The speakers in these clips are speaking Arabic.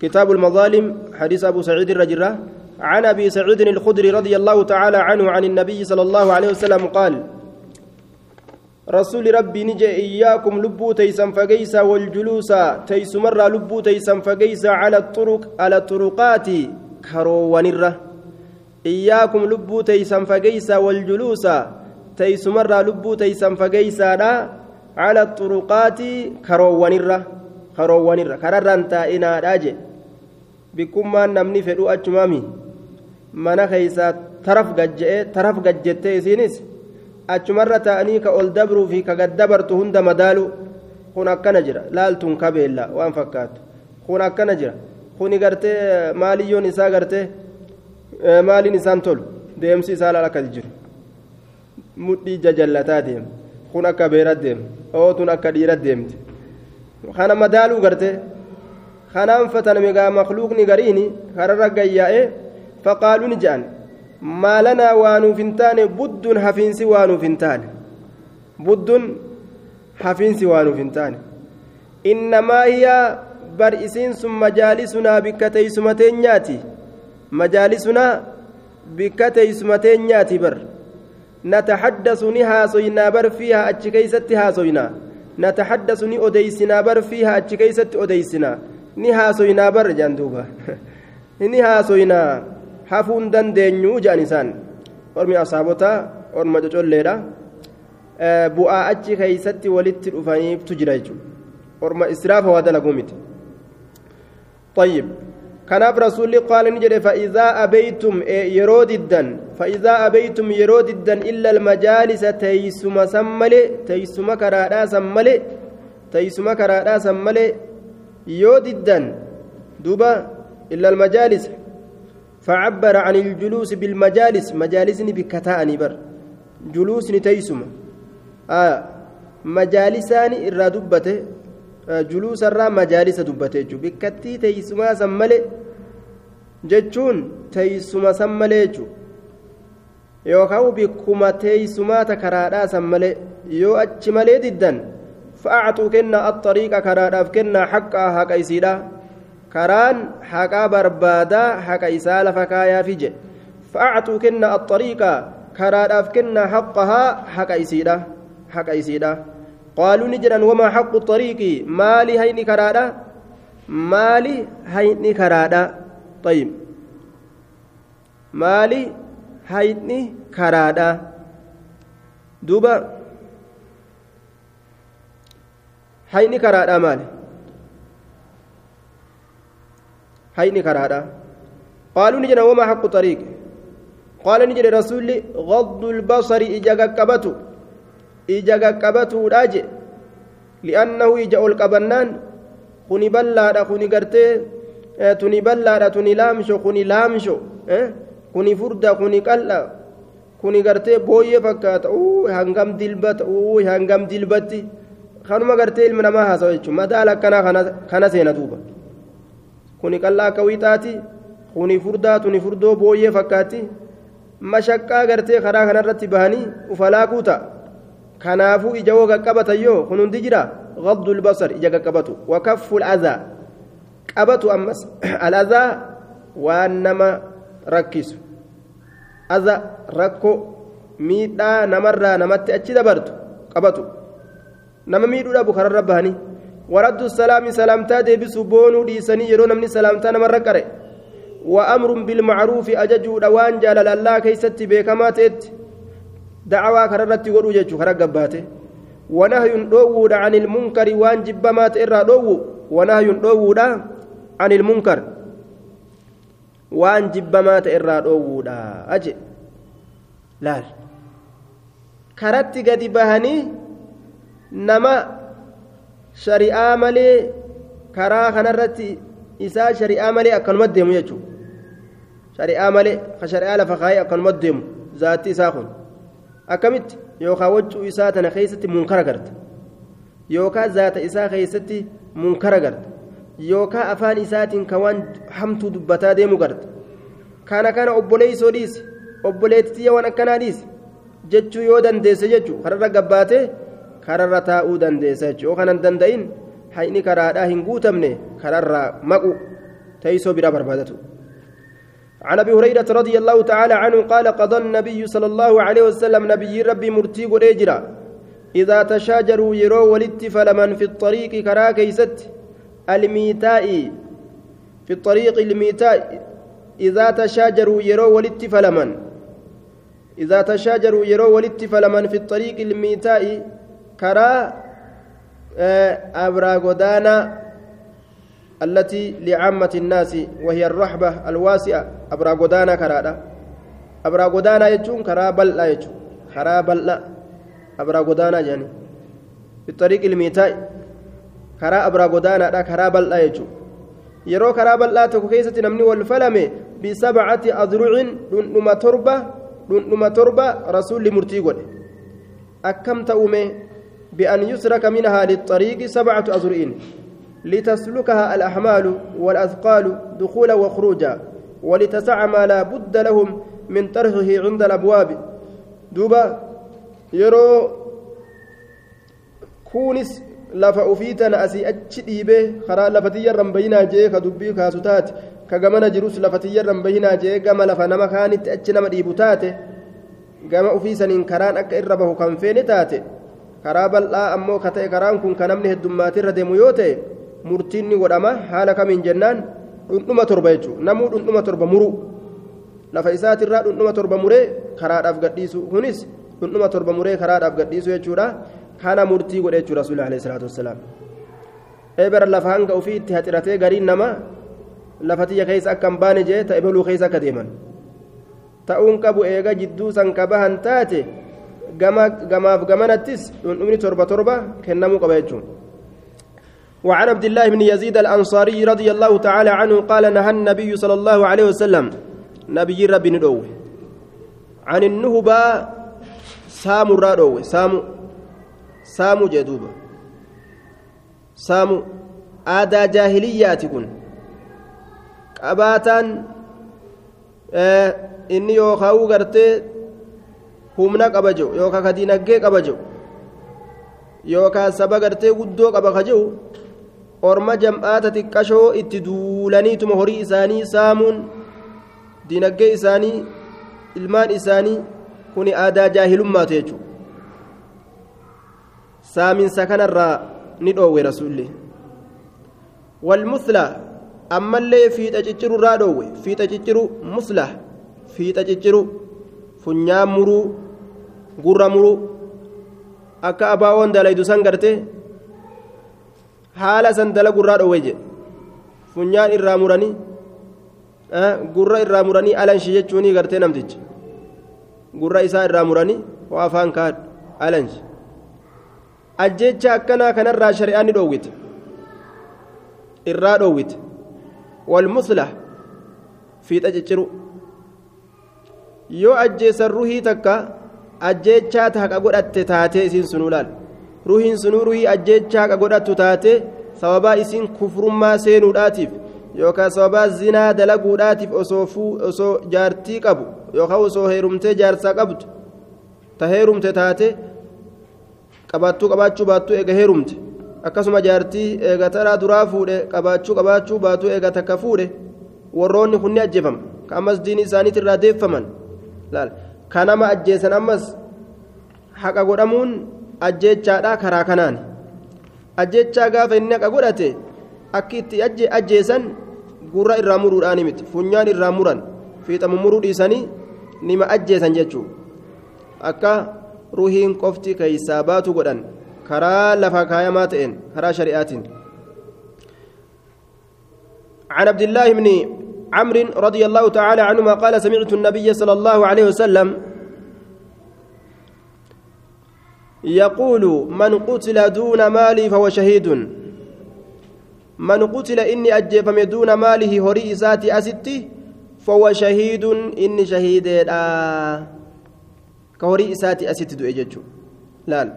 كتاب المظالم حديث أبو سعيد الرجرة عن أبي سعيد الخدري رضي الله تعالى عنه عن النبي صلى الله عليه وسلم قال رسول ربي نجي إياكم لبو تيسن فقيسا والجلوس تيس مرة لبو تيسن فقيسا على الطرق على الطرقات كرو ونرة إياكم لبو تيسن فقيسا والجلوس تيس مرة لبو تيسن فقيسا على الطرقات كرو ونرة كرو ونرة كرران تائنا راجي بكما نمني فدو أجمامي mana keeysaa taraf gajje'ee taraf gajjettee isiinis achumarra ta'anii ka ol dabruu fi ka gaddabartu hunda madaalu kun akkana jira laaltuun kabeella waan fakkaatu kun akkana jira kuni gartee maaliyyoon isaa gartee maaliin isaan tolu deemsi isaa laal akkas jiru mudhii jajallataa deema kun akka beera deema ootun akka dhiira deemti kana madaaluu gartee kanaan fataname gaa makluuqni gariini kararra gayyaa'e faqaaluu ni je'an maalanaa waanuuf hin taane budduun hafiinsi waanuuf hin taane. Budduun hafiinsi waanuuf hin taane. Innamaa hiyaa bar isiin sun majaalisunaa bikka teeysumateen nyaati majaalisunaa bikka teeysumateen nyaati bar. Nata hadda suni haasoynaa bar fiiha achi keeysatti haasoynaa nataxaddasu ni odeysinaa bar fiiha achi keeysatti odeysinaa فيها أتشكيست أديسنا نهاسوينا بر جندوبا نهاسوينا hafuun dandeenyu jedhan isaan ormi asaabotaa orma cocolleedha bu'aa achi keeysatti walitti dhufaniiftu jira jechuudha orma israafa dalaguu miti طيب kanaaf rasuulli qaala ni jedhe fa'iizaa abeytum yeroo diddan fa'iizaa abeytum yeroo diddan illa almajaalisa teeysuma san malee teeysuma karaadhaa san malee teeysuma karaadhaa san malee yoo diddan duuba illa almajaalisa فعبر عن الجلوس بالمجالس مجالسني بكتاني بر جلوسني تيسما آه مجالساني إرى دبته جلوس الرا مجالس دبته جو بكتي تيسما سمالي جتشون تيسما سمالي جو teeysumaata karaadhaa san malee yoo achi malee diddan fa'aatuu kennaa axariiqa karaadhaaf kennaa haqqaa haqa isiidha karaan haqaa barbaadaa haqa isaa lafa kaayaafi jedhe fa'aatuu kenna axariiqa karaadhaaf kenna haqqahaa haqa isiidha haqa isiidha qaaluu ni jedhan wamaa haqqu xariiqii maali hayni karaadha maali hayni karaadha طيب maali hayni karaadha duuba hayni karaadha. Maali هيني كرادا قالوا نجنا وما حق طريق قال نجد رسول غض البصر إجا قبته إجا قبته راجع لأنه إجا القبنان خني بلادا خني قرتي تني بلادا تني لامشو خني لامشو خني فردا خني قلا خني قرتي بوية فكات أوه هنغم دلبت أوه هنغم دلبتي خانما قرتي المنما هاسويتشو مدالا كنا كنا سينا دوبا kuni qallaa akka wiixaati kuni furdaa tuni furdoo booyyee fakkaatti mashaqqaa gartee karaa kanarratti bahanii ufalaakuu ta'a kanaafuu ija woo qaqqabatan yoo kun hundi jira غض البصر إجا قبته وكف الأذى قبته أمس الأذى وأنما ركز أذى ركو ميدا نمرة نمت أتشي دبرت قبته ميدو أبو خرر رباني ورد السلام سلامتا ديبسو بونو ديسني يرو نمني سلامتا نمر قرئ وأمر بالمعروف أججو دوان جلال الله كيست بكما تت دعوى كررت ورو ججو كرر قباته ونهي دوود عن المنكر وان جبما تئرى دو ونهي دوود عن المنكر وان جبما تئرى دوود أجي laal. Karatti gadi bahanii nama shari'aa malee karaa kanarratti isaa shari'aa malee akkanuma deemu jechuudha shari'aa malee ka shari'aa lafa kaayee akkanuma deemu zaatti isaa kun akkamitti yookaan waccuu isaa tana keessatti munkara garta yookaan zaata isaa keessatti munkara garta yookaan afaan isaatiin kan waan hamtuu dubbataa deemu garta kana kana obboleessoo dhiise. obboleettiya waan akkanaa dhiise jechuu yoo dandeesse jechuu kararra gabbaatee kararra taa'uu dandeessa jechuu yoo kanan danda'in hayni karaadhaa hin guutamne kararraa maqu تيسو برا بربادته عن ابي هريره رضي الله تعالى عنه قال قضى النبي صلى الله عليه وسلم نبي ربي مرتي قريجرا إذا تشاجروا يرو ولت فلمن في الطريق كرا كيست الميتاء في الطريق الميتاء إذا تشاجروا يرو ولت فلمن إذا تشاجروا يرو ولت فلمن في الطريق الميتاء أبرا غدانا التي لعامة الناس وهي الرحبة الواسعة أبرا غدانا كرادا أبرا غدانا يجون كرا بللا يجون كرا بللا أبرا غدانا جاني في الطريق الميتاء كرا أبرا غدانا كرا بللا يجون yeroo karaa bal'aa tokko keessatti namni wal falame bisabcati adrucin dhundhuma torba dhundhuma torba rasuulli murtii godhe. Akkam ta'ume بأن يسرك منها للطريق سبعة أذرع لتسلكها الأحمال والأثقال دخولا وخروجا ولتسع ما لا بد لهم من طرحه عند الأبواب دوبا يرو كونس ka dubbii kaasu taate ka gamana jirus lafa tiyyarran bayinaa jee gama lafa nama kaanitti achi nama dhiibu taate gama ufii saniin karaan akka irra bahu kan feene taate karaa bal'aa ammoo ka ta'e karaan kun ka namni heddummaatirra deemu yoo ta'e murtiin ni godhama. Haala kamiin jennaan? Dhundhuma torba jechuudha. Namuu dhundhuma torba muru. Lafa isaatirraa dhundhuma torba muree karaadhaaf gadhiisu. Kunis dhundhuma torba muree karaadhaaf gadhiisu jechuudha. kana murtii godhe jechuudha rasuulli alayhi salaatu wassalaam. Eebera lafa hanga ofii itti haxiratee gariin nama lafa tiyya keessa akka hin baane jee ta'e baluu keessa akka deeman. Ta'uun qabu eega jidduu san bahan taate gamaaf gamanattis dhundhumni torba torba kennamuu qaba jechuun وعن عبد الله بن يزيد الأنصاري رضي الله تعالى عنه قال نهى النبي صلى الله عليه وسلم نبي ربي ندوه عن النهبة سامو رادوه jee duuba saamu aadaa jaahiliyyaati kun qabaataan inni yookaa'uu gartee humna qaba jiru yookaan ka diinaggee qaba jiru yookaan saba gartee guddoo qaba ka jiru orma jam'aata xiqqashoo itti duulaniituma horii isaanii saamuun diinaggee isaanii ilmaan isaanii kuni aadaa jaahilummaatu jechuudha. saaminsa kanarraa ni dhoowwe rasuulli walmusla ammallee fiixa cicciru irraa dhoowwe fiixa cicciru musla fiixa cicciru funyaan muruu gurra muruu akka abaawoon dalaydu san garte haala san dalagu irraa dhoowwe jedhe funyaan irraa muranii gurra irraa muranii alanshi jechuunii gartee namtichi. Gurra isaa irraa muranii waa afaan kaadhu alanshi ajjecha akkanaa kanarraa shari'aan ni dhoowwite. Irraa dhoowwite. Walmuslah fiixa cicciru. Yoo ajjeessan ruhii takka ajjechaa haqa godhatte taatee isiin sunuu laal ruhiin sunuu ruhii ajjechaa haqa godhattu taate sababaa isiin kufrummaa seenuudhaatiif yookaan sababaa zinaa dalaguudhaatiif osoo jaartii qabu yookaan osoo heerumtee jaarsaa qabdu ta heerumte taate qabaattuu qabaachuu baattuu eega heerumte. Akkasuma jaartii eega taraa duraa fuudhe qabaachuu qabaachuu baattuu eega takka fuudhe warroonni kunni ajjeefama ka ammas diini isaaniitti irraa deeffaman. Laal ka nama ajjeesan ammas haqa godhamuun ajjeechaadha karaa kanaan ajjeechaa gaafa inni haqa godhate akki itti ajjeesan gurra irraa muruudhaan miti funyaan irraa muran fiixamu muruu dhiisanii nima ajjeesan jechuudha akka. ruhiin qofti keeysaa baatu godhan karaa lafa kaayamaa ta'een karaa shari'aatiin عن عبد الله بن عمرو رضي الله تعالى عنهما قال سمعت النبي صلى الله عليه وسلم يقول من قتل دون مالي فهو شهيد. من قتل إني أجفم دون ماله هري إساتي أستي فهو شهيد إني شهيد. آه isaati asitti du'e jechuudha laal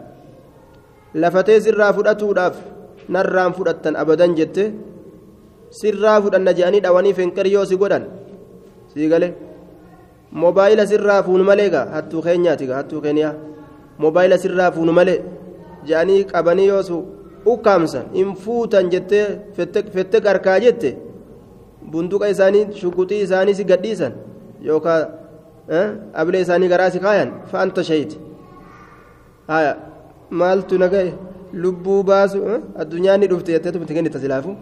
lafatee sirraa fudhatuudhaaf narraan fudhattan abadan jette sirraa fudhanna je'anii dhawanii fenqariyyoo si godhan sii gale moobaayila sirraa fuunu malee gaa hattuu keenyaati gaa hattuu keeniyaa moobaayila sirraa fuunu malee je'anii qabanii yoo su ukkaamsan hin fuutan jettee fette qarkaa jette bunduqa isaanii shukuxii isaanii si gadhiisan yookaan ablee isaanii garaa si kaayan fa'anta shahid haya maaltu nagaye lubbuu baasu addunyaan ni dhufte jettee tumti kennita silaafu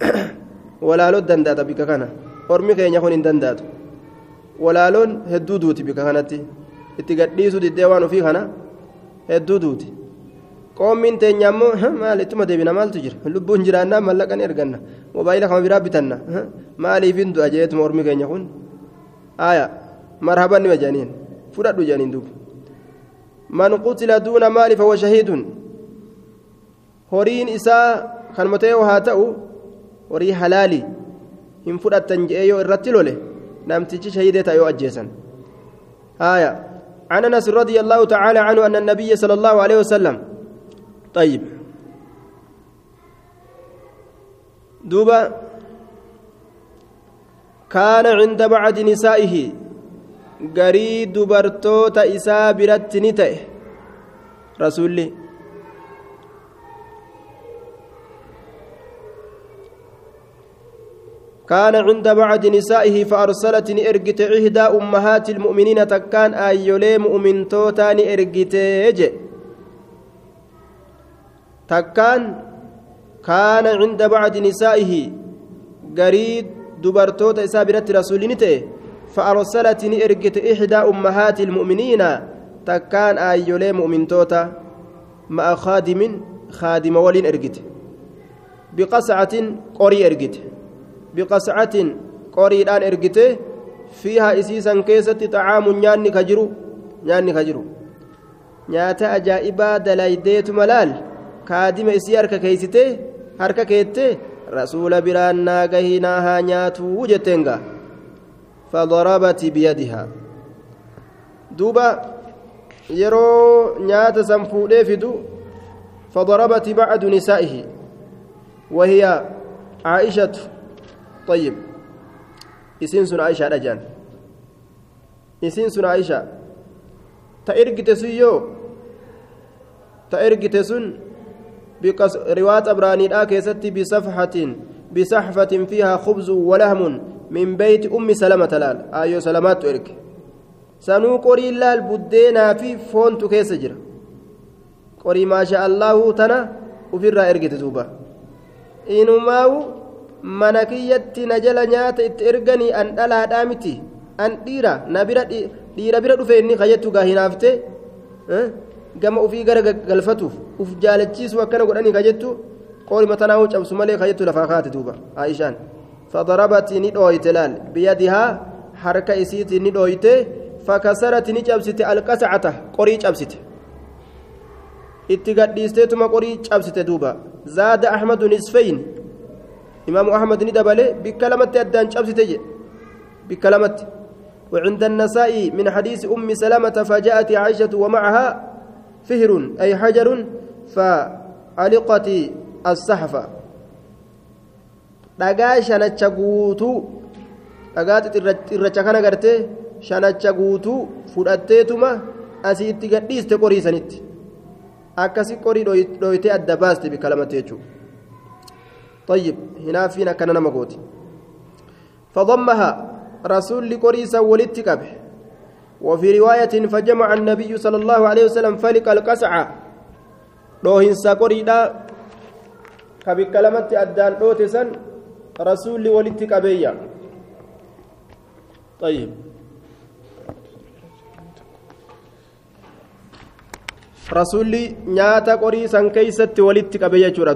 walaaloo danda'ata bika kana. Ormi keenya kun hin danda'atu. Walaaloon hedduu duuti bika kanatti. Itti gadhiisuu diddee waan ofii kana hedduu duuti. Qoommiin teenya ammoo maal ittuma deebina maaltu jira? Lubbuun jiraannaa mallaqa ni erganna mobaayila kama biraa bitanna. Maaliif hin du'a? jeetuma ormi keenya kun. Aya marhaban nima jedhaniin fudhadhu jedhaniin duuba. Man qutila duuna maali fahuwa shahiidun? Horiin isaa kan matee haa ta'u horii halaalii hin fudhattan je'ee yoo irratti lole namtichi shahidee ta'e yoo ajjeesan. Aya عن انس رضي الله تعالى عنه ان النبي صلى الله عليه وسلم طيب دوبا كان عند بعض نسائه غري دبرتوتا إسا برت نتئ كان عند بعض نسائه فأرسلت نئرجت إحدى أمهات المؤمنين تكان أيولي مؤمن توتا نئرجت تكان كان عند بعض نسائه قريد دبرتوتا إسابرت رسول نتئ فأرسلت نئرجت إحدى أمهات المؤمنين تكان أيولي مؤمن توتا مع خادم خادم ولين إرجت. بقصعة قري إرجت بقصعة قريدان إرجته فيها إسيسا كيست طعام نياني كجرو نياني كجرو nyaata ajaa'ibaa dalaydeetu malaal kaadima isii harka keeysitee harka keettee rasuula biraan naagahii naa haa nyaatuu jetteenga فضربت بيدها دوبا يرو نيات سنفودي فدو فضربت بعد نسائه وهي عائشة طيب isiin sun aishaadha jaan isiin sun aisha ta ergite sun yoo ta ergite sun riwaat abraaniidhaa keessatti bisafhatin bisaxfatin fiihaa khubzu walahmun min beyti ummi salamata laal aayyo salamaattu erge sanuu qorii laal buddeenaa fi foontu keessa jira qorii maasha allaahu tana ufirraa ergite duuba inumaawu mana kiyyatti na jala nyaata itti erganii an dhalaadhaa miti an dhiira na bira dhiira bira dhufe inni kajettu gaa hinaaftee gama ufii gara galfatuuf uf jaalachiisu akkana godhanii kajettu qoolima tanaa cabsu malee kajettu lafaa kaate duuba aishaan فضربت ندويت لال بيدها حركة إسيت ندويت فكسرت نجبست القسعة قري جبست اتقديستما قري جبست دوبا زاد أحمد نصفين إمام أحمد ندبله بكلمة أدان جبست بكلمة وعند النساء من حديث أم سلمة فجاءت عائشة ومعها فهر أي حجر فعلقت الصحفة dhagaa shanacha guutuu dhagaa xirracha kana gartee shanacha guutuu fudhatteetuma asiitti gadhiiste qoriisanitti akkasi qorii dhooytee adda baaste bikka lamatti jechuudha طيب هنا فينا كان نمغوتي فضمها رسول قريسا ولدت قبه وفي رواية فجمع النبي صلى الله عليه وسلم فلق القسعة روهن ساقريدا كبك لمت أدان روتسا رسول ولدت قبيا. طيب. رسولي نياتا قريسا كيست ولدت قبيا جرى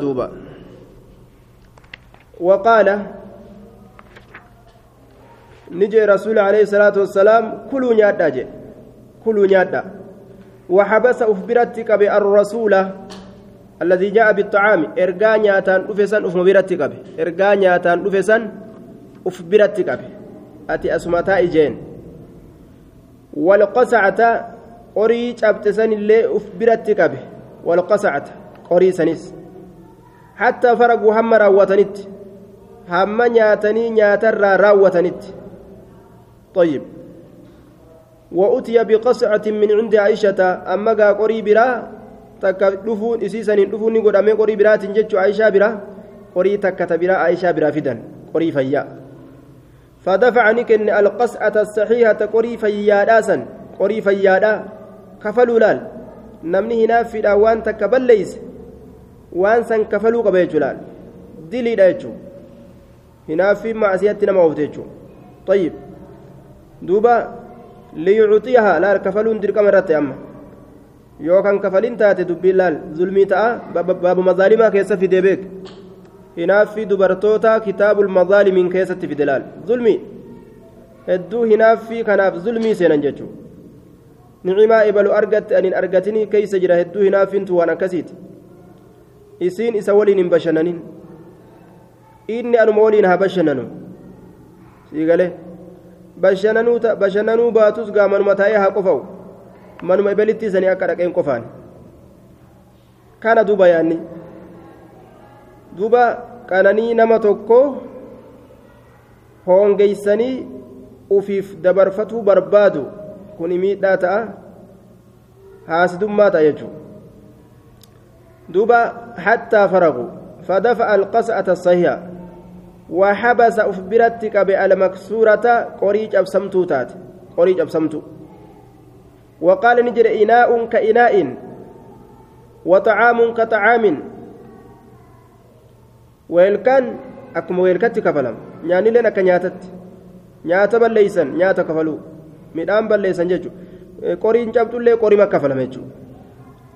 وقال نجي رسول عليه الصلاة والسلام كلوا نيادا جي كلوا نيادا وحبس أخبرتك بالرسول الذي جاء بالطعام إرجع نياتان أفسن أف مبرتك به إرجع نياتان أفسن أف برتك به. أتي أسمتا إجين. والقصعة قري أبتسن اللي أف برتك به والقصعة قري سنس حتى فرقوا هم راوتنت هم نياتني نياتر راوتنت طيب وأتي بقصعة من عند عائشة أما قري برا isii saniin dhufuun ni godhamee qorii biraatiin jechuun aayishaa bira qorii takka ta biraa aayishaa biraa fidan قري فيا فدفع نكن القسعة الصحيحة قري فيا داسا قري فيا دا كفلوا لال نمني هنا في وان تكبل ليس وان سن كفلوا قبل جلال دلي دايتشو هنا في معصيتنا موتيتشو طيب دوبا ليعطيها لا كفلون دركم رتي أما kafalin taate dubbiin laal zulmii ta'a baaba mazaalimaa keessa fide beek hinaaffii dubartoota kitaabul mazaalimiin keessatti fide laal zulmii hedduu hinaaffii kanaaf zulmii seenan jechuudha nicimaa ibalu argatte anin argatinii keeysa jira hedduu hinaaffiintu waan akkasiiti isiin isa waliin hin bashannanin inni anuma waliin haa bashannanu siigalee bashannanuu baatus gaamanuma taa'ee haa qofa'u manuma ibalitti isanii akka dhaqeen qofaan kana duuba yaanni duuba qananii nama tokko hoongeeysanii ufiif dabarfatuu barbaadu kun miidhaa ta'a haasidummaa ta'a jechuudha duuba hattaa faragu وحبس أفبرتك بألمكسورة قريج أبسمتو تات. قريج أبسمتو. وقال نجر إناء كإناء وطعام كطعام. ويلكان أكم ويلكت كفلم. يعني لنا كنياتت. نياتا بليسن. نياتا كفلو. midhaan balleessan jechuudha qoriin cabdullee qorima kafalame jechuudha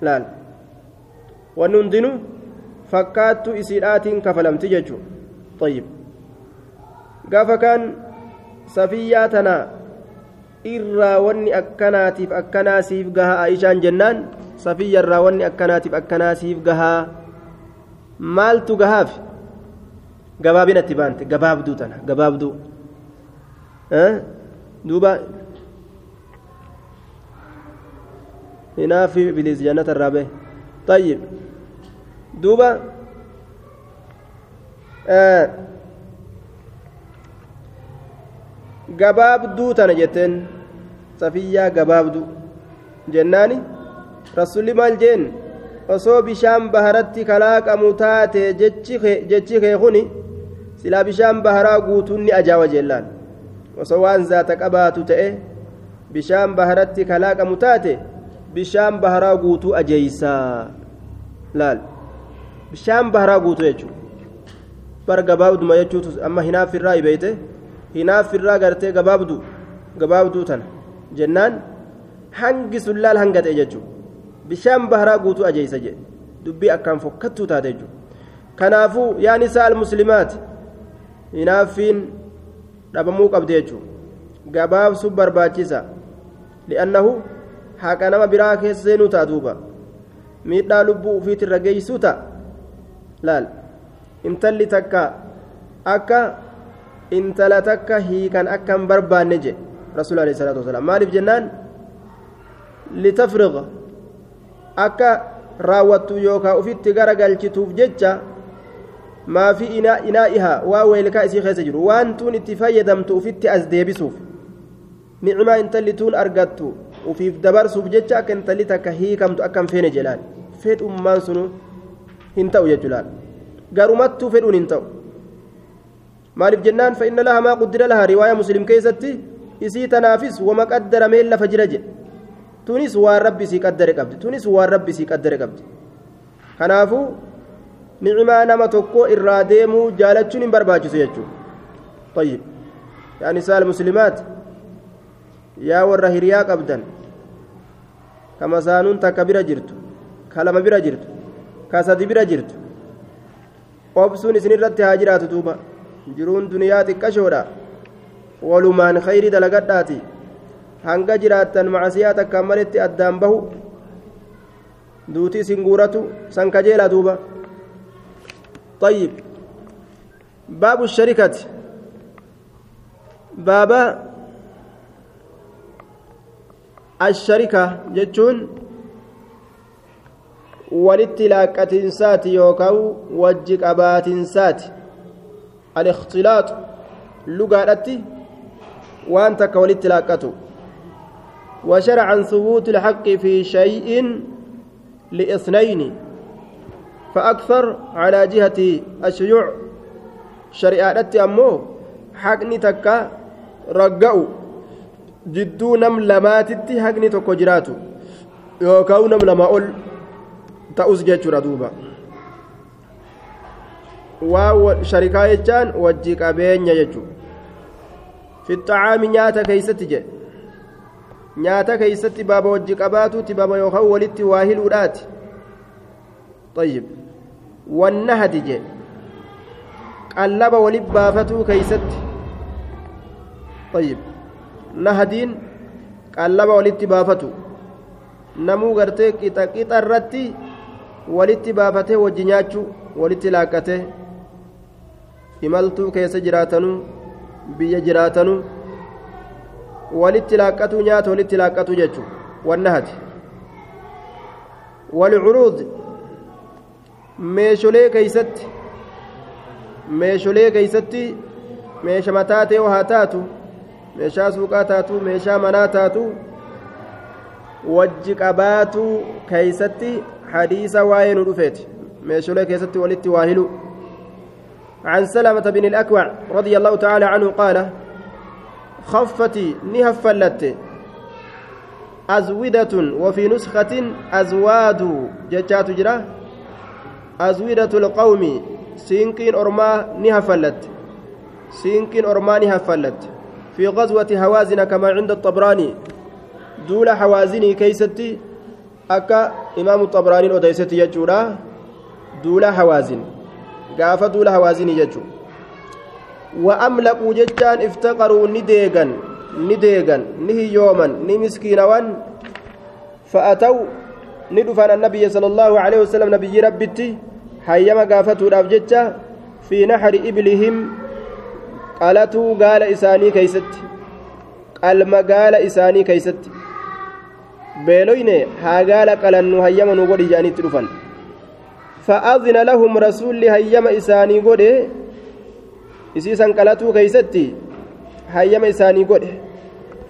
laal wanni hundinuu fakkaattu isiidhaatiin kafalamti jechuudha tayyib gaafa kaan safiyyaa tanaa irraa wanni akkanaatiif akkanaasiif gahaa aishaan jennaan safiyyarraa wanni akkanaatiif akkanaasiif gahaa maaltu gahaaf gabaabinatti baante gabaabduu tana gabaabduu duuba hinaafi biliis jannata irraa bahe طيب دوبا آه gabaabduu tana jetteen safiyyaa gabaabduu jennaani rasulli maal jeen osoo bishaan baharatti kalaaqamu taate jechi kee kuni silaa bishaan baharaa guutuun ni ajaawa jeellaan osoo waan zaata qabaatu ta'e bishaan baharatti kalaaqamu taate bishaan baharaa guutuu ajeeysaa laal bishaan baharaa guutuu jechuudha bar gabaabduma jechuutu amma hinaafirraa ibeeyte hinaafirraa gartee gabaabdu gabaabduu tana. Jennaan hangi sun laal hanga ta'e jechuudha bishaan baharaa guutuu ajeeysa jedhe. Dubbii akkaan fokkattuu taate jechuudha kanaafuu yaa nisaa almuslimaati hinaaffiin dhabamuu qabdi jechuudha gabaabsuu barbaachisa li'annahu haqa nama biraa keessa seenuu ta'a duuba. Miidhaa lubbuu ufiitirra geeysuu ta'a. Laal. Intalli takka akka intala takka hiikan akka hin barbaanne jedhe rasuul alayhi salaatu wasalaam maaliif jennaan litafriqa akka raawwattu yookaan ufitti gara galchituuf jecha maafi inaa'ihaa waa weelkaa isii keessa jiru waan tuun itti fayyadamtu ufitti as deebisuuf ni'imaa intalli tuun argattu ufiif dabarsuuf jecha akka intalli takka hiikamtu akka hin feene jedhaan fedhummaan sunu hin ta'u jechuudhaan garumattuu fedhuun hin ta'u maaliif jennaan fa'inna laha maa quddira laha riwaaya muslim keessatti isii tanaafis wama qaddaramee lafa jira jedhe tunis waan rabbi isii qaddare qabdi tunis waan rabbi isii qaddare qabdi kanaafuu ni'imaa nama tokko irraa deemuu jaalachuun hin barbaachisu jechuudha طيب yaa nisaa muslimaat yaa warra hiriyaa qabdan kama saanuun takka bira jirtu ka bira jirtu ka bira jirtu obsuun isin irratti haa jiraatu duuba jiruun duniyaa xiqqashoodha walumaan khayrii dalagadhaati hanga jiraattan macasiyaa takkaan maletti addaan bahu duuti isin guuratu san kajeela duuba طيب باب الشركة بابا الشركة جتون walitti laaqqatinsaati yookaan wajji qabaatinsaati الاختلاط لغادتي وان تك ولدت لاقته وشرعا ثبوت الحق في شيء لإثنين فأكثر على جهة الشيوع ammoo haqni takka ragga'u jidduu nam lamaatitti haqni tokko jiraatu yookaan nam lama ol ta'us jechuudha duuba waa sharikaa jechaan wajji qabeenya jechuudha fixacaami nyaata keeysatti jedhe nyaata keeysatti baaba wajji qabaatuuti baaba yookaan walitti waa hiluudhaati طيب والنهد جه قلب ولب بافتو كيست طيب نهدين قلب ولت بافتو namuu gartee qixa qixa irratti walitti baafatee wajji nyaachuu walitti laaqqatee imaltuu keessa jiraatanuu biyya jiraatanuu walitti laaqqatuu nyaata walitti laaqqatuu jechuun wanna hati walcuruud meesholee keeysatti meesholee keeysatti meesha mataa ta'e haa taatu meeshaa suuqaa taatu meeshaa manaa taatu wajji qabaatu keeysatti hadiisa waa'ee nu dhufeeti meesholee keessatti walitti waa hilu عن سلمة بن الأكوع رضي الله تعالى عنه قال خفتي نهفلت أزودة وفي نسخة أزواد جتات جرا أزودة القوم سينكين أرما نهفلت سينكين أرما نهفلت في غزوة هوازن كما عند الطبراني دول حوازني كيستي أكا إمام الطبراني أديستي يجورا دول حوازن. Gaafa duula hawaazinii jechuun wa'amlaquu jechaan iftaqaruu ni deegan ni deegan ni hiyyooman ni miskiinawan fa'ataw ni dhufan annabiyya sala allahu aleyhi nabiyyi rabbitti hayyama gaafatuudhaaf jecha fi naxari iblihim qalatuu gaala isaanii keeysatti qalma gaala isaanii keeysatti beeloyne haa gaala qalannu hayyama nu godhi jedhaniitti dhufan فأذن لهم رسول هيما إساني قده. إسيسا قلتو كيستي. هيما إساني قده.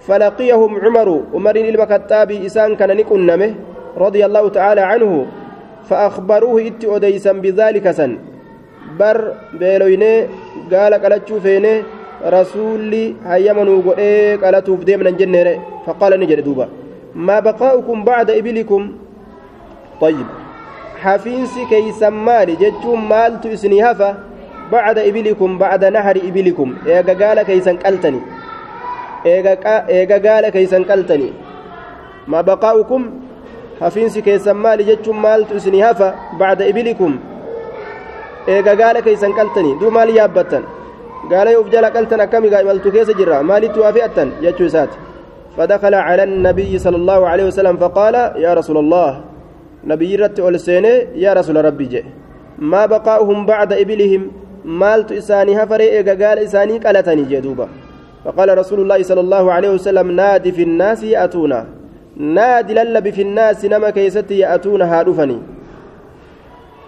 فلقيهم عمر عمر المكتاب إسان كان نكنمه رضي الله تعالى عنه. فأخبروه إت أديسا بذلك سن. بر بيلويني قال قلتشو فيني رسولي هيما نوقئ قلتو في ديمنا جنة. فقال نجد دوبا. ما بقاؤكم بعد إبلكم؟ طيب. Hafiinsi keeysan maali jechuun maaltu isinii hafa bacda ibilikum bacda nahari ibilikum eega gaala keeysan qaltani eega gaala keeysan qaltani ma baqaa'ukum hafiinsi keessan maali jechuun maaltu isinii hafa bacda ibilikum eega gaala keeysan qaltani duu maal yaabbattan gaala yoo uf jala qaltan akkamigaa imaltu keessa jirra maalittu waa fe'attan jechuu isaati فدخل على النبي صلى الله عليه وسلم فقال يا رسول الله نبي رت ألسيني يا رسول ربي جي ما بقاؤهم بعد إبلهم مالت إساني هفري إيقا قال إساني قالتني جدوبا فقال رسول الله صلى الله عليه وسلم نادي في الناس يأتونا. نادي للب في الناس نما كيستي يأتون هارفني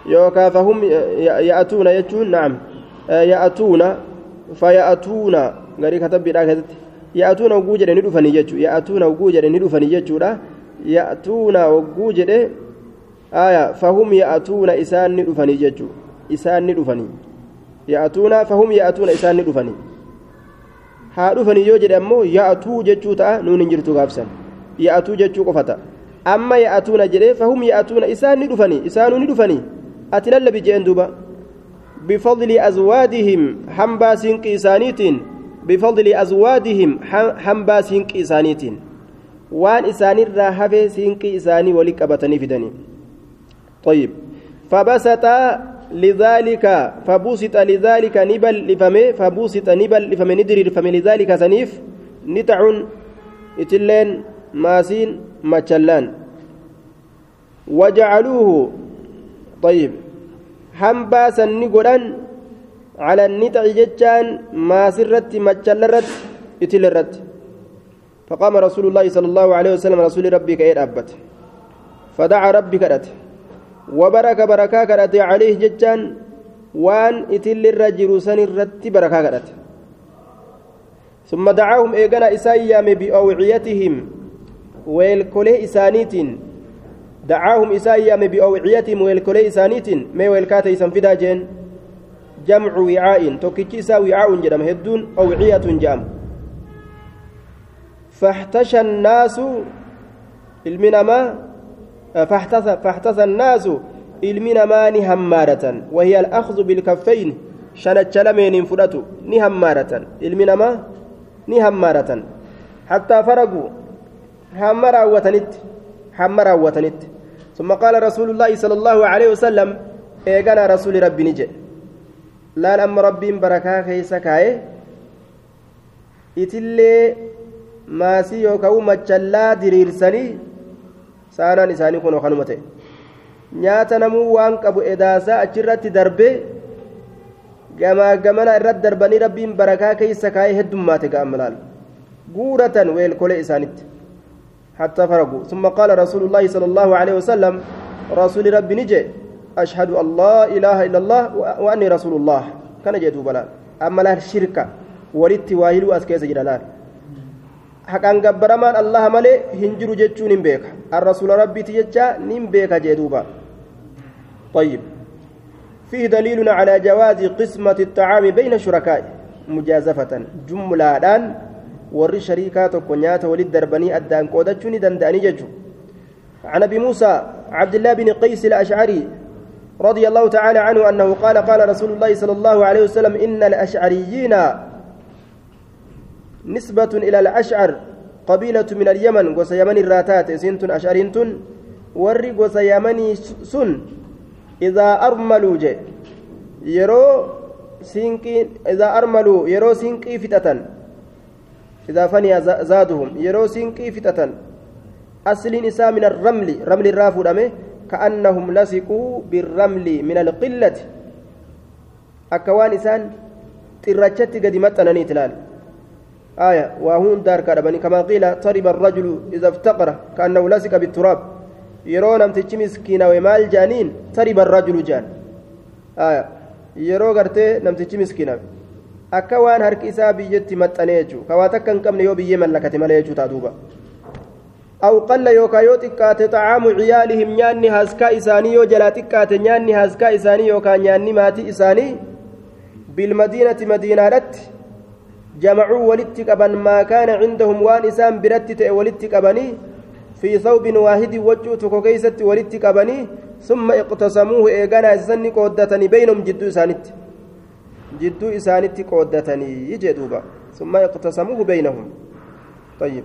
يوكا فهم يأتون يجون؟ نعم. يأتون فيأتون غري كتب بلا يأتون وجوجد ندفني يجو يأتون وجوجد ندفني يجو يأتون وجوجد isaan ni dhufanii jechuu isaan ni dhufanii ya'atuuna fahum ya'atuuna isaan ni dhufanii haa dhufanii yoo jedhe ammoo ya'atuu jechuu ta'a nuun hin jirtu gaafsan ya'atuu jechuu qofa ta'a amma ya'atuuna jedhee fahum ya'atuuna isaan ni dhufanii isaanuu ni dhufanii ati lallabi jeen duuba bifadli azwaadihim hambaa siinqi isaaniitiin bifadli azwaadihim hambaa siinqi isaaniitiin waan isaanirraa hafee siinqi isaanii wali qabatanii fidanii طيب. فبسط لذلك فبسط لذلك نبل لفمه فبسط نبل لفمه ندري لفمه لذلك سنيف نتع إتلين ماسين مچلان وجعلوه طيب. hambaa sanni godhan على النتع جتان ما سرت مچلرت إتلرت. فقام رسول الله صلى الله عليه وسلم رسول ربي كيد أبت. فدعا ربي كدت وبرك بركا كدت عليه جتان وان إتل الرجل سن الرت بركا كدت ثم دعاهم ايغنا اسايام بأوعيتهم ويلكله إسانيتين. دعاهم إسايام بأوعيتهم ويلكولي إسانيتين. ما ويلكاتي سنفدا جين؟ جمع وعاء. توكيتشيسا وعاء جرم هدون أوعية جام. فاحتشى الناس المنما فاحتث فاحتث الناس المنما نهمارة وهي الأخذ بالكفين شنت لمين فرتو نهمارة. المنما نهمارة. حتى فرقوا. همرا وتنت همرا وتنت ثم قال رسول الله صلى الله عليه وسلم rasuli rabbi ni jedhe laal amma rabbiin barakaa keeysa kaaye itillee maasii yookaan machallaa diriirsanii saanaan isaanii kun kanuma ta'e nyaata namuu waan qabu edaasaa achirratti darbee gamaa gamana irratti darbanii rabbiin barakaa keeysa kaayee heddummaate ga'an laal guuratan weelkolee isaanitti حتى فرقوا ثم قال رسول الله صلى الله عليه وسلم رسول ربي نجي أشهد لا إله إلا الله وأني رسول الله كان جدو بلال أما لا الشركة ولدت واهلو أسكيز جلال حقان قبرمان الله ملي هنجر جتشو نمبيك الرسول ربي تجتشا نمبيك جدوبا طيب فيه دليل على جواز قسمة الطعام بين الشركاء مجازفة جملة الآن tokko nyaata walit darbanii addaan qoodachuu ni danda'anii jechuudha عن ابي موسى عبد الله بن قيس الاشعري رضي الله تعالى عنه انه قال قال رسول الله صلى الله عليه وسلم ان الاشعريين نسبة إلى الأشعر قبيلة من اليمن قوس يمن الراتات سنتن اشعرينتن ور قوس يمني سن. إذا أرملوا جي يرو سينكي إذا أرملوا يرو سينكي فتة إذا فني زادهم يرو سينكي فتة أصل نساء من الرمل رمل الرافو دمه كأنهم لصقوا بالرمل من القلة. أكوان إسان ترشت قد متنني تلال. آية وهون دار كربني كما قيل طرب الرجل إذا افتقر كأنه لصق بالتراب yeroo namtichi miskiinawe maal jaaniin tariba rajulu jaan yeroo gartee namtichi miskiinawe akka waan harki isaa biyyatti maxxanee jechuudha kawaa takka hin qabne yoo biyyee mallakate malee jechuu taa duuba aw qalla yookaan yoo xiqqaate xacaamu ciyaalihim nyaanni haaskaa isaanii yoo jalaa xiqqaate nyaanni haaskaa isaanii yookaan nyaanni maatii isaanii bilmadiinati madiinaadhatti qaban maa kaana cindahum waan isaan biratti ta'e walitti qabanii في ثوب واحد وجه تكوكيست ولدت قبني ثم اقتسموه إيغانا سني قودتني بينهم جدو إسانت جدو إسانت قودتني. يجدوبا ثم اقتسموه بينهم. طيب.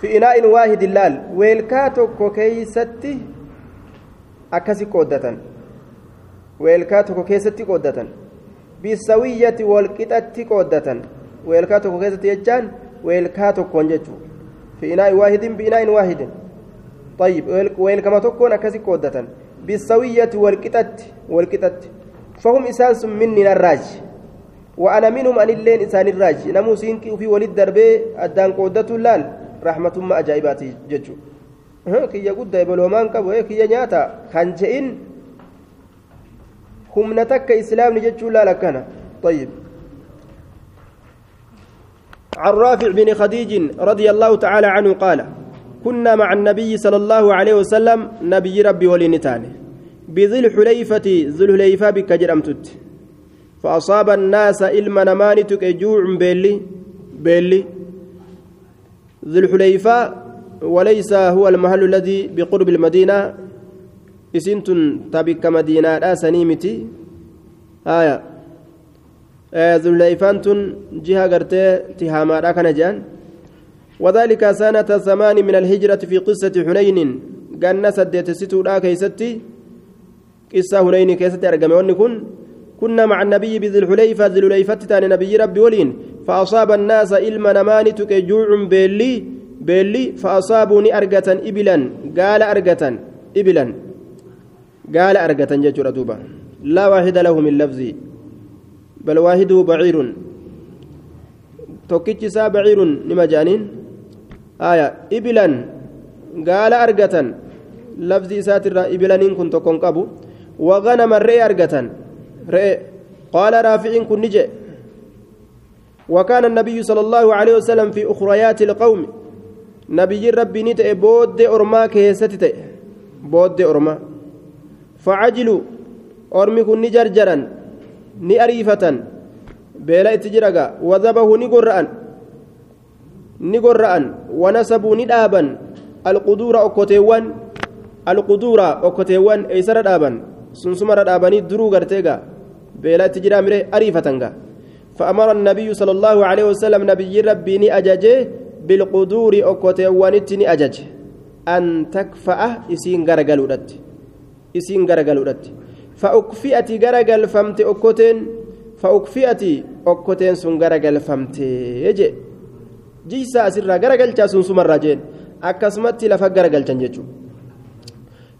في إناء واحد اللال. ويلكاتو كوكيست أكسي قودة ويلكاتو كوكيست قودة بالسوية والكتة قودة ويلكاتو كوكيست يجان ويلكاتو كونجتو في إناء واحد بإناء واحد. طيب وين كما تكون أكسي قودة بالسوية والكتت والكتت فهم إسانس مني الراج وأنا منهم أن اللين إسان الراج نمو سينكي وفي ولد دربي أدان قودة اللال رحمة ما أجايباتي ججو كي يقول دايبل ومان كبو كي نياتا كان هم نتك إسلام نججو لا لكنا طيب عن رافع بن خديج رضي الله تعالى عنه قال كنا مع النبي صلى الله عليه وسلم نبي ربي ولنتان بذي الحليفة ذي الحليفة بك جرمتت فأصاب الناس إلما نمانتك جوع بيلي بيلي ذي الحليفة وليس هو المحل الذي بقرب المدينة إسنتن تبك مدينة لا سنيمتي آية ذليفان تن جهة قرتي تهاما كان جان وذلك سنة ثمان من الهجرة في قصة حنين قالنا سديت ستو لا كيستي قصة حنين كيستي أرقم كن كنا مع النبي بذي الحليفة ذي الحليفة تاني نبي ربي ولين فأصاب الناس إلما نمان جوع بيلي بيلي فأصابوني أرقة إبلا قال أرقة إبلا قال أرقة ججر دوبا. لا واحد له من لفظي بل واحدة بعير. توكيتش سا بعير نما جانين؟ آية إبلا قال أرقة لفظي ساتر إبلا كنت تكون قبو. وغنم الرئي أرقة رئي. قال رافع كن نجي. وكان النبي صلى الله عليه وسلم في أخريات القوم. نبي ربي نتئ بود أرما كيستئ بود أرما. فعجلوا أرمي كن نجرجرا ni ariifatan beela itti jiraga wadabahu ni gorra'an ni gorra'an wanasabuu ni dhaaban alquduura okkoteewwan alquduura okkoteewwan eeysara dhaaban sunsumarra dhaabanii duruu garteega beela itti jiraa mire ariifatan ga فأمر النبي صلى الله عليه وسلم نبي ربي ني أججه بالقدور أكوتيوانت ني أجج أن تكفأ إسين غرغلودت إسين غرغلودت فأكفئتي غرغل فمت أكوتين فأكفئتي أكوتين سن غرغل فمت يجي جيسا أسرى غرغل جاسون سمر راجين أكسمت لفا غرغل تنججو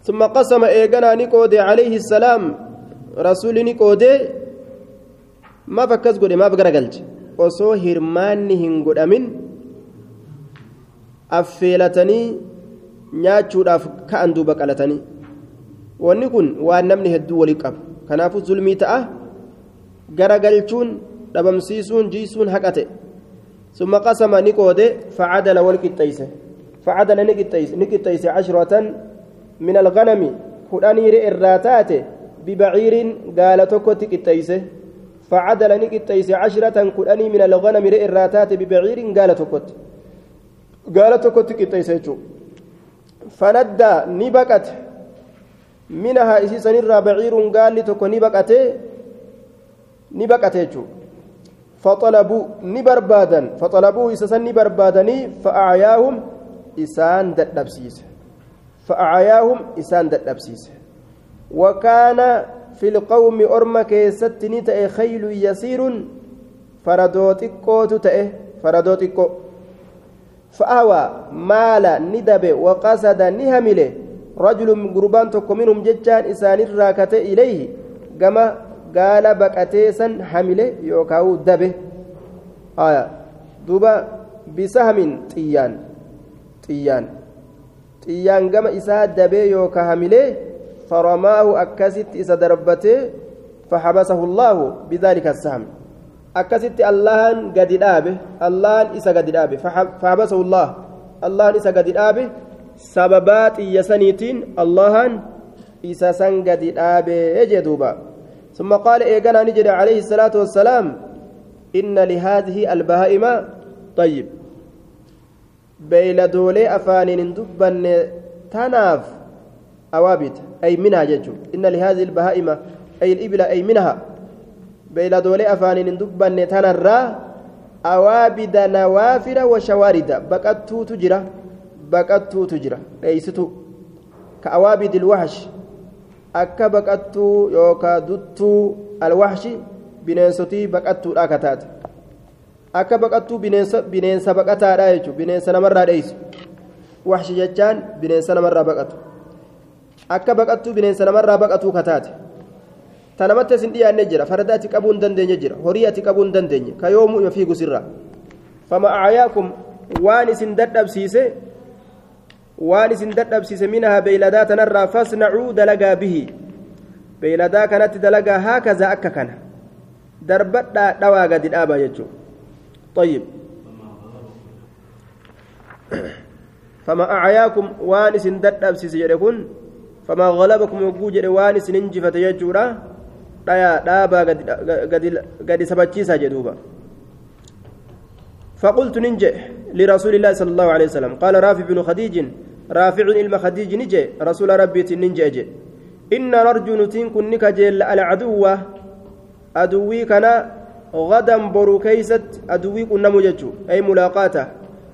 ثم قسم إيغانا نيكودي عليه السلام رسول نيكودي maaf akkas godhe maaf garagalche osoo hirmaanni hin godhamin affeelatanii nyaachuudhaaf ka'an duuba qalatanii wanni kun waan namni hedduu walii qabu kanaafuu zulmii ta'a garagalchuun dhabamsiisuun jiisuun haqate summa qasama ni qoode facadala wal qixxeeyse facadala ni qixxeeyse cashratan min alganami kudhanii irraa taate bibaciirin gaala tokkotti qixxeeyse فعدل نكتيس عشرة كدني منها إسيسا نرى بعير قال لتك نبكت نبكت فطلبوا نبربادا فطلبوه إسسا نبربادني فأعياهم إسان دتنبسيس فأعياهم إسان دتنبسيس وكان في القوم أرم كيست نتأ خيل يسير فردوتكو تتأ فردوتكو فأوى مال ندب وقصد رجل قربان تكو منهم ججان إسان الراكت إليه كما قال بكتيسا حمله يوكاو دبه. آية. دوبا بسهم طيان طيان طيان كما إسا دبه يوكا حمله فرماه أكست إذا دربته فحبسه الله بذلك السهم. أكست الله قد دابه. الله إذا قد دابه. فحبسه الله. الله إذا قد دابه سببات يسنيتين الله إذا سن قد دابه يجدوبا ثم قال إيقنا نجد عليه الصلاة والسلام إن لهذه البهائم طيب بيلدولي أفانين دبن تناف أوابد أي منها ججو إن لهذه البهائم أي الإبل أي منها بيلا دولي أفانين دبا تنرى أوابد نوافر وشوارد بقتو تجرى baqattuutu jira. Dheeysitu. Ka awaabid ilwahsh akka baqattuu yookaa duttuu alwahshi bineensotii baqattuudha ka taate. Akka baqattuu bineensa baqataadha jechu bineensa namarraa dheeysu. Wahshi jechaan bineensa namarraa baqatu. Akka baqattuu bineensa namarraa baqatuu ka taate. Tanamatti isin dhiyaanne jira farda ati qabuu hin dandeenye jira horii ati qabuu hin dandeenye ka yoomuu ima fiigu sirraa. Fama acayaakum waan isin dadhabsiise waan isin dadhabsiise minahaa beeyladaa tanarraa fasnacuu dalagaa bihi beeyladaa kanatti dalagaa haakazaa akka kana darbadhaa dhawaa gadi dhaabaa jechuu طيب فما أعياكم وان سن ددبسيس يكون فما غلبكم وجود وان سن انجفت يجورا دايا دابا قد سبتشيسا جدوبا فقلت ننجي لرسول الله صلى الله عليه وسلم قال رافع بن خديج رافع علم خديج نجي رسول ربي ننجي أجي. إن نرجو نتين كن نكجل العدو. أدوي كان غدا برو كيست أدوي كن نمججو أي ملاقاته.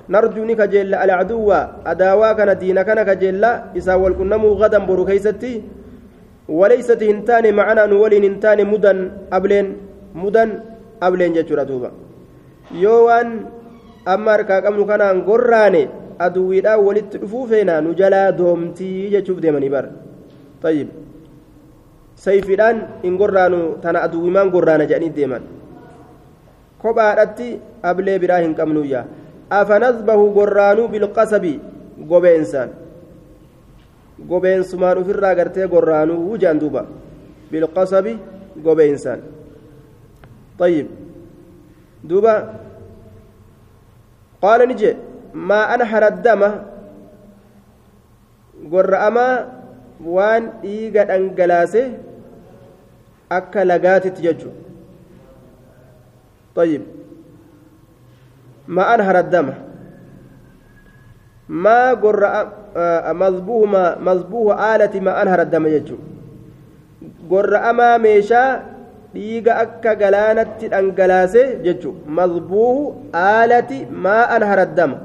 نرجو نكجل العدو. أداوا كان دين كان كجل إسا والكنمو غدا برو وليست هنتان معنا نولي هنتان مدن أبلين. مدن أبلين جتشورا دوبا يوان amma harkaa qabnu aduwwiidhaan walitti dhufuu feenaa nu jalaa doomtii jechuuf deemanii bara. Tayyib. Sayfiidhaan hin gorraanu tana aduwwimaan gorraana jedhanii deeman. Kophaadhatti ablee biraa hin qabnuyyaa afanasbahu gorraanuu bilqasabi gobeensaan gobeensumaan ofirraa gartee gorraanuu wujaan duuba. Bilqasabi gobeensaan tayyib. Duuba. Qaala ni jee. ما أنحر الدم قرأما وان إيغا أنقلاسه أكا لقات تججو. طيب. ما أنهر الدم ما قر مذبوه ما مذبوه آلة ما أنهر الدم يجو قر أما ميشا dhiiga akka galaanatti dhangalaase jechuun mazbuuhu aalati maa anharaddama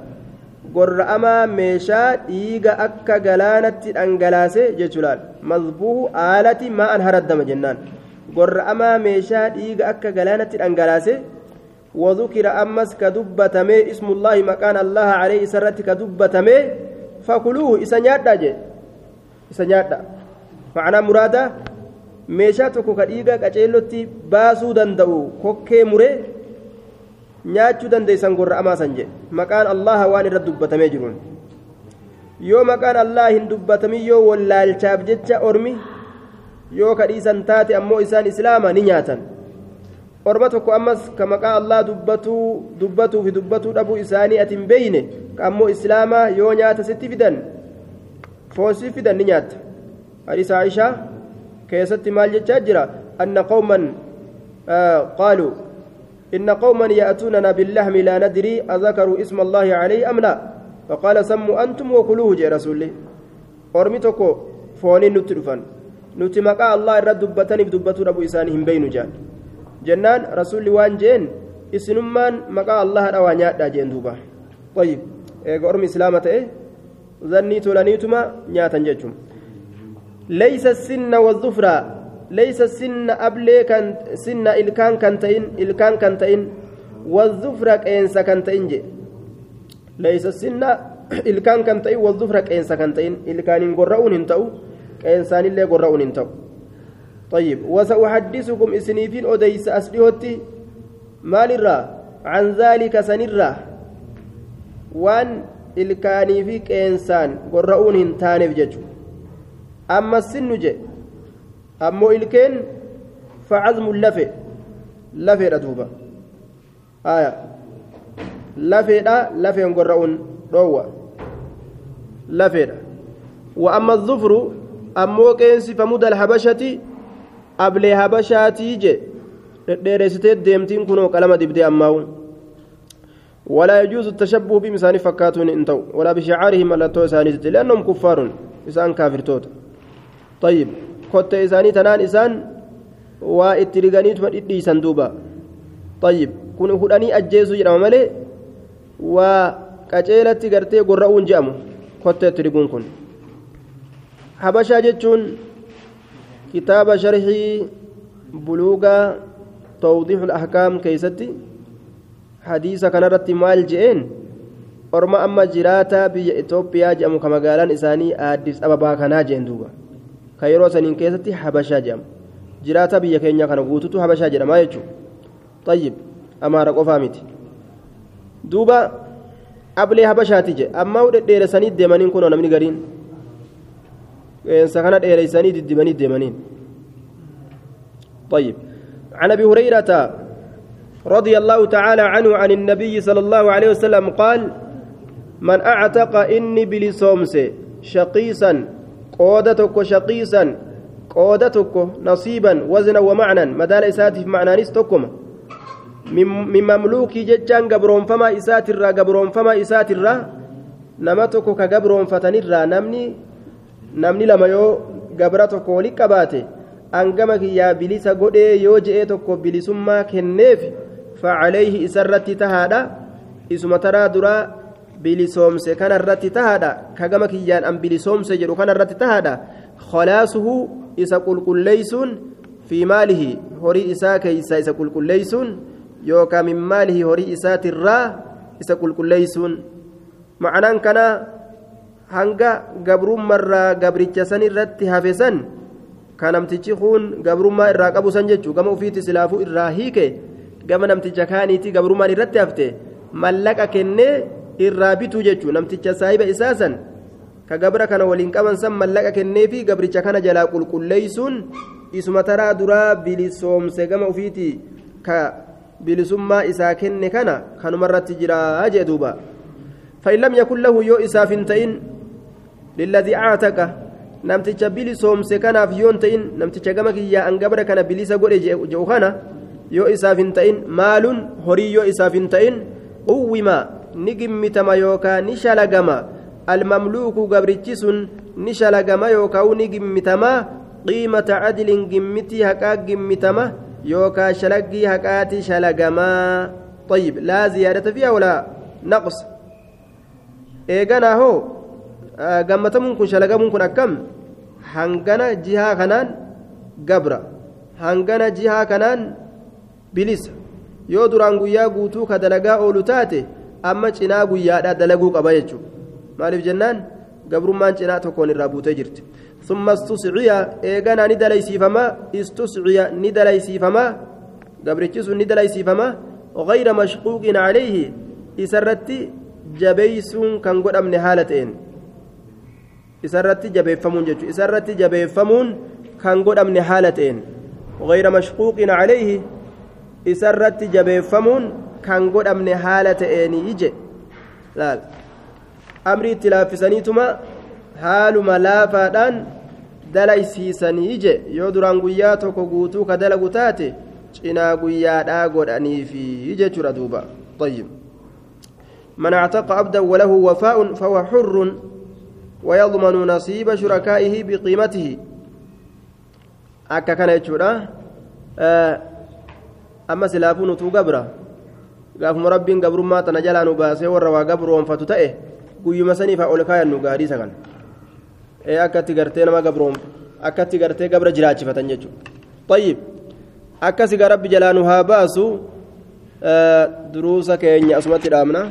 gorra'amaa meeshaa dhiiga akka galaanatti dhangalaase jechuudhaan mazbuuhu aalati maa anharaddama jennaan gorra'amaa meeshaa dhiiga akka galaanatti dhangalaase وذكر أمس كدبتمي اسم الله مكان الله عليه سرت كدبتمي فكلوه إسنيادا جي إسنيادا معنى مرادا meeshaa tokko ka dhiiga qaceellotti baasuu danda'u kokkee muree nyaachuu dandeeysan gorra'amaa san jedhe maqaan allaha waan irra dubbatamee jiruun yoo maqaan allah hin dubbatamin yoo wallaalchaaf jecha ormi yoo ka dhiisan taate ammoo isaan islaama ni nyaatan orma tokko ammas ka maqaa allah dubbatuu fi dubbatuu dhabuu isaanii ati hin beeyne ka ammoo islaamaa yoo nyaata sitti fidan foon si fidan ni nyaatta hadiisa aishaa كيست مال جاجرة أن قوما آه قالوا إن قوما يأتوننا باللحم لا ندري أذكروا اسم الله عليه أم لا فقال سموا أنتم وكلوه جاء رسول الله أرمتكو فوني نترفن irra dubbataniif dubbatuu dhabu isaanii hin beeynu jaan jennaan rasuulli waan jeen isinummaan maqaa allaha dhawaa nyaadhaa jeen duuba ayyib eega ormi islaama ta'e zannii tolaniituma nyaatan jechuun ليس السن والظفر ليس السن أبلي كان سن إلكان كنتين إلكان كنتين والظفر كينسا كنتين جي. ليس السن إلكان كنتين والظفر كينسا كنتين إلكان قرؤون انتو كينسان اللي قرؤون انتو طيب وسأحدثكم إسنيفين أديس أسليهتي مال الرا عن ذلك سنرا. وان إلكاني في كينسان قرؤون انتانف amma sinnu je ammoo ilkeen facazmu lafe lafeedha duuba aya lafeedha lafeen gorra'uun dhoowwa lafeedha wa amma zufru ammoo qeensi famudal habashati ablee habashaatii je dhedheereessitee deemtiin kunoo qalama dibdee ammaawu ولا يجوز التشبه بمسان فكاتون انتو ولا بشعارهم الا تو اسانيت لانهم كفار اسان كافر توت طيب كنت إساني تنان إسان وإترغانيت مدئي سندوبا طيب كن هداني أجيسو جرام ملي وقجيلة قرتي قرؤون جامو كنت إترغون كن حبشا جتشون كتاب شرحي بلوغا توضيح الأحكام كيستي حديث كان رتي مال جئين orma amma jiraataa biyya itoophiyaa jedhamu ka magaalaan isaanii addis ababaa kanaa jeen duuba. Ka yeroo saniin keessatti habashaa jedhama jiraata biyya keenya kana guututu habashaa jedhamaa jechuudha xayyib amaara qofaa miti duuba ablee habashaati je amma dhedheeresanii deemaniin kunoo namni gariin qeensa kana dheereysanii diddibanii deemaniin طيب عن ابي هريره رضي الله تعالى عنه عن النبي صلى الله عليه وسلم قال من اعتق اني بلسومس شقيسا قودتك شقيسا قودتك نصيبا وزنا ومعنى مدال إساتي في معنى نستكم من مملوك ججان قبرون فما إسات الرا قبرون فما إسات الرا. نمتك كقبرون فتنرا نمني نمني لما يو قبرتك ولك باتي. أنقمك يا بليس قدي يو جئتك بلسما كنيف. فعليه إسرت تهادا. إسما ترى درا bilisoomse kana irratti tahaadha kagama kiyyaan an bilisoomse jedhu kana irratti tahaadha khalaasuhu isa qulqulleeysuun fi maalihi horii isaa keeysa isa qulqulleeysuun yookaan min maalihi horii isaatirraa isa qulqulleeysuun ma'anaan kana hanga gabrummarraa gabricha san irratti hafe san ka namtichi kun gabrummaa irraa qabu san jechuu gama ufiitti silaafuu irraa hiike gama namticha kaaniitii gabrummaan irratti hafte mallaqa kennee irraa bituu jechuun namticha saahiba isaa san ka gabra kana waliin qaban san mallaqa kenneefi gabricha kana jalaa qulqulleeysuun isuma taraa duraa bilisoomse gama ufiiti ka bilisummaa isaa kenne kana kanumarratti jiraa jee duuba فإن لم يكن له يو إساف تئن للذي أعتق بلسوم سكنا في يون تئن نمتج جمك يا أن قبر كان بليس قول جو خنا yoo isaaf hin ta'in maalun horii yoo isaaf hin ta'in quwwima ni gimmitama yookaan ni shalagama almamluuku gabrichi sun ni shalagama yookaan ni gimmitama qiimata cadlin gimmitii haqaa gimmitama yookaan shalaggii haqaati shalagamaa طيب لا زيادة فيها ولا نقص إيجانا هو قمتمون كن شلقمون كن أكم hangana jihaa kanaan gabra hangana jihaa kanaan bilisa yoo duraan guyyaa guutuu ka dalagaa oolu taate amma cinaa guyyaadhaa dalaguu qaba jechuudha maaliif jennaan gabrummaan cinaa tokkoon irraa buutee jirti ثم استصعي إيغانا ندلي سيفما استصعي ندلي سيفما قبرتشيس ندلي سيفما غير مشقوق عليه إسرتي جبيس كان قد أمن حالتين isarratti jabeeffamuun jechuudha isarratti jabeeffamuun kan godhamne haala ta'een غير مشقوق عليه isarratti jabeeffamuun kan godhamne haala ta'een ije laal amri itti laaffisaniituma haaluma laafaadhaan dalaysiisanii ije yoo duraan guyyaa tokko guutuu ka dalagu taate cinaa guyyaadhaa godhaniifi jechuudha duuba طيب من اعتق عبدا وله وفاء فهو حر ويضمن نصيب شركائه بقيمته akka kana jechuudha amma silaafuu nutuu gabra gaafuma rabbiin gabrummaa tana jalaa nu baasee warra waa gabroonfatu ta'e guyyuma saniif ol kaayannu gaadhiisa kan akkatti gartee nama gabroon akkatti gartee gabra jiraachifatan jechuudha. Tayyib akkasi ga rabbi jalaa nu haa baasu duruusa keenya asumatti dhaabna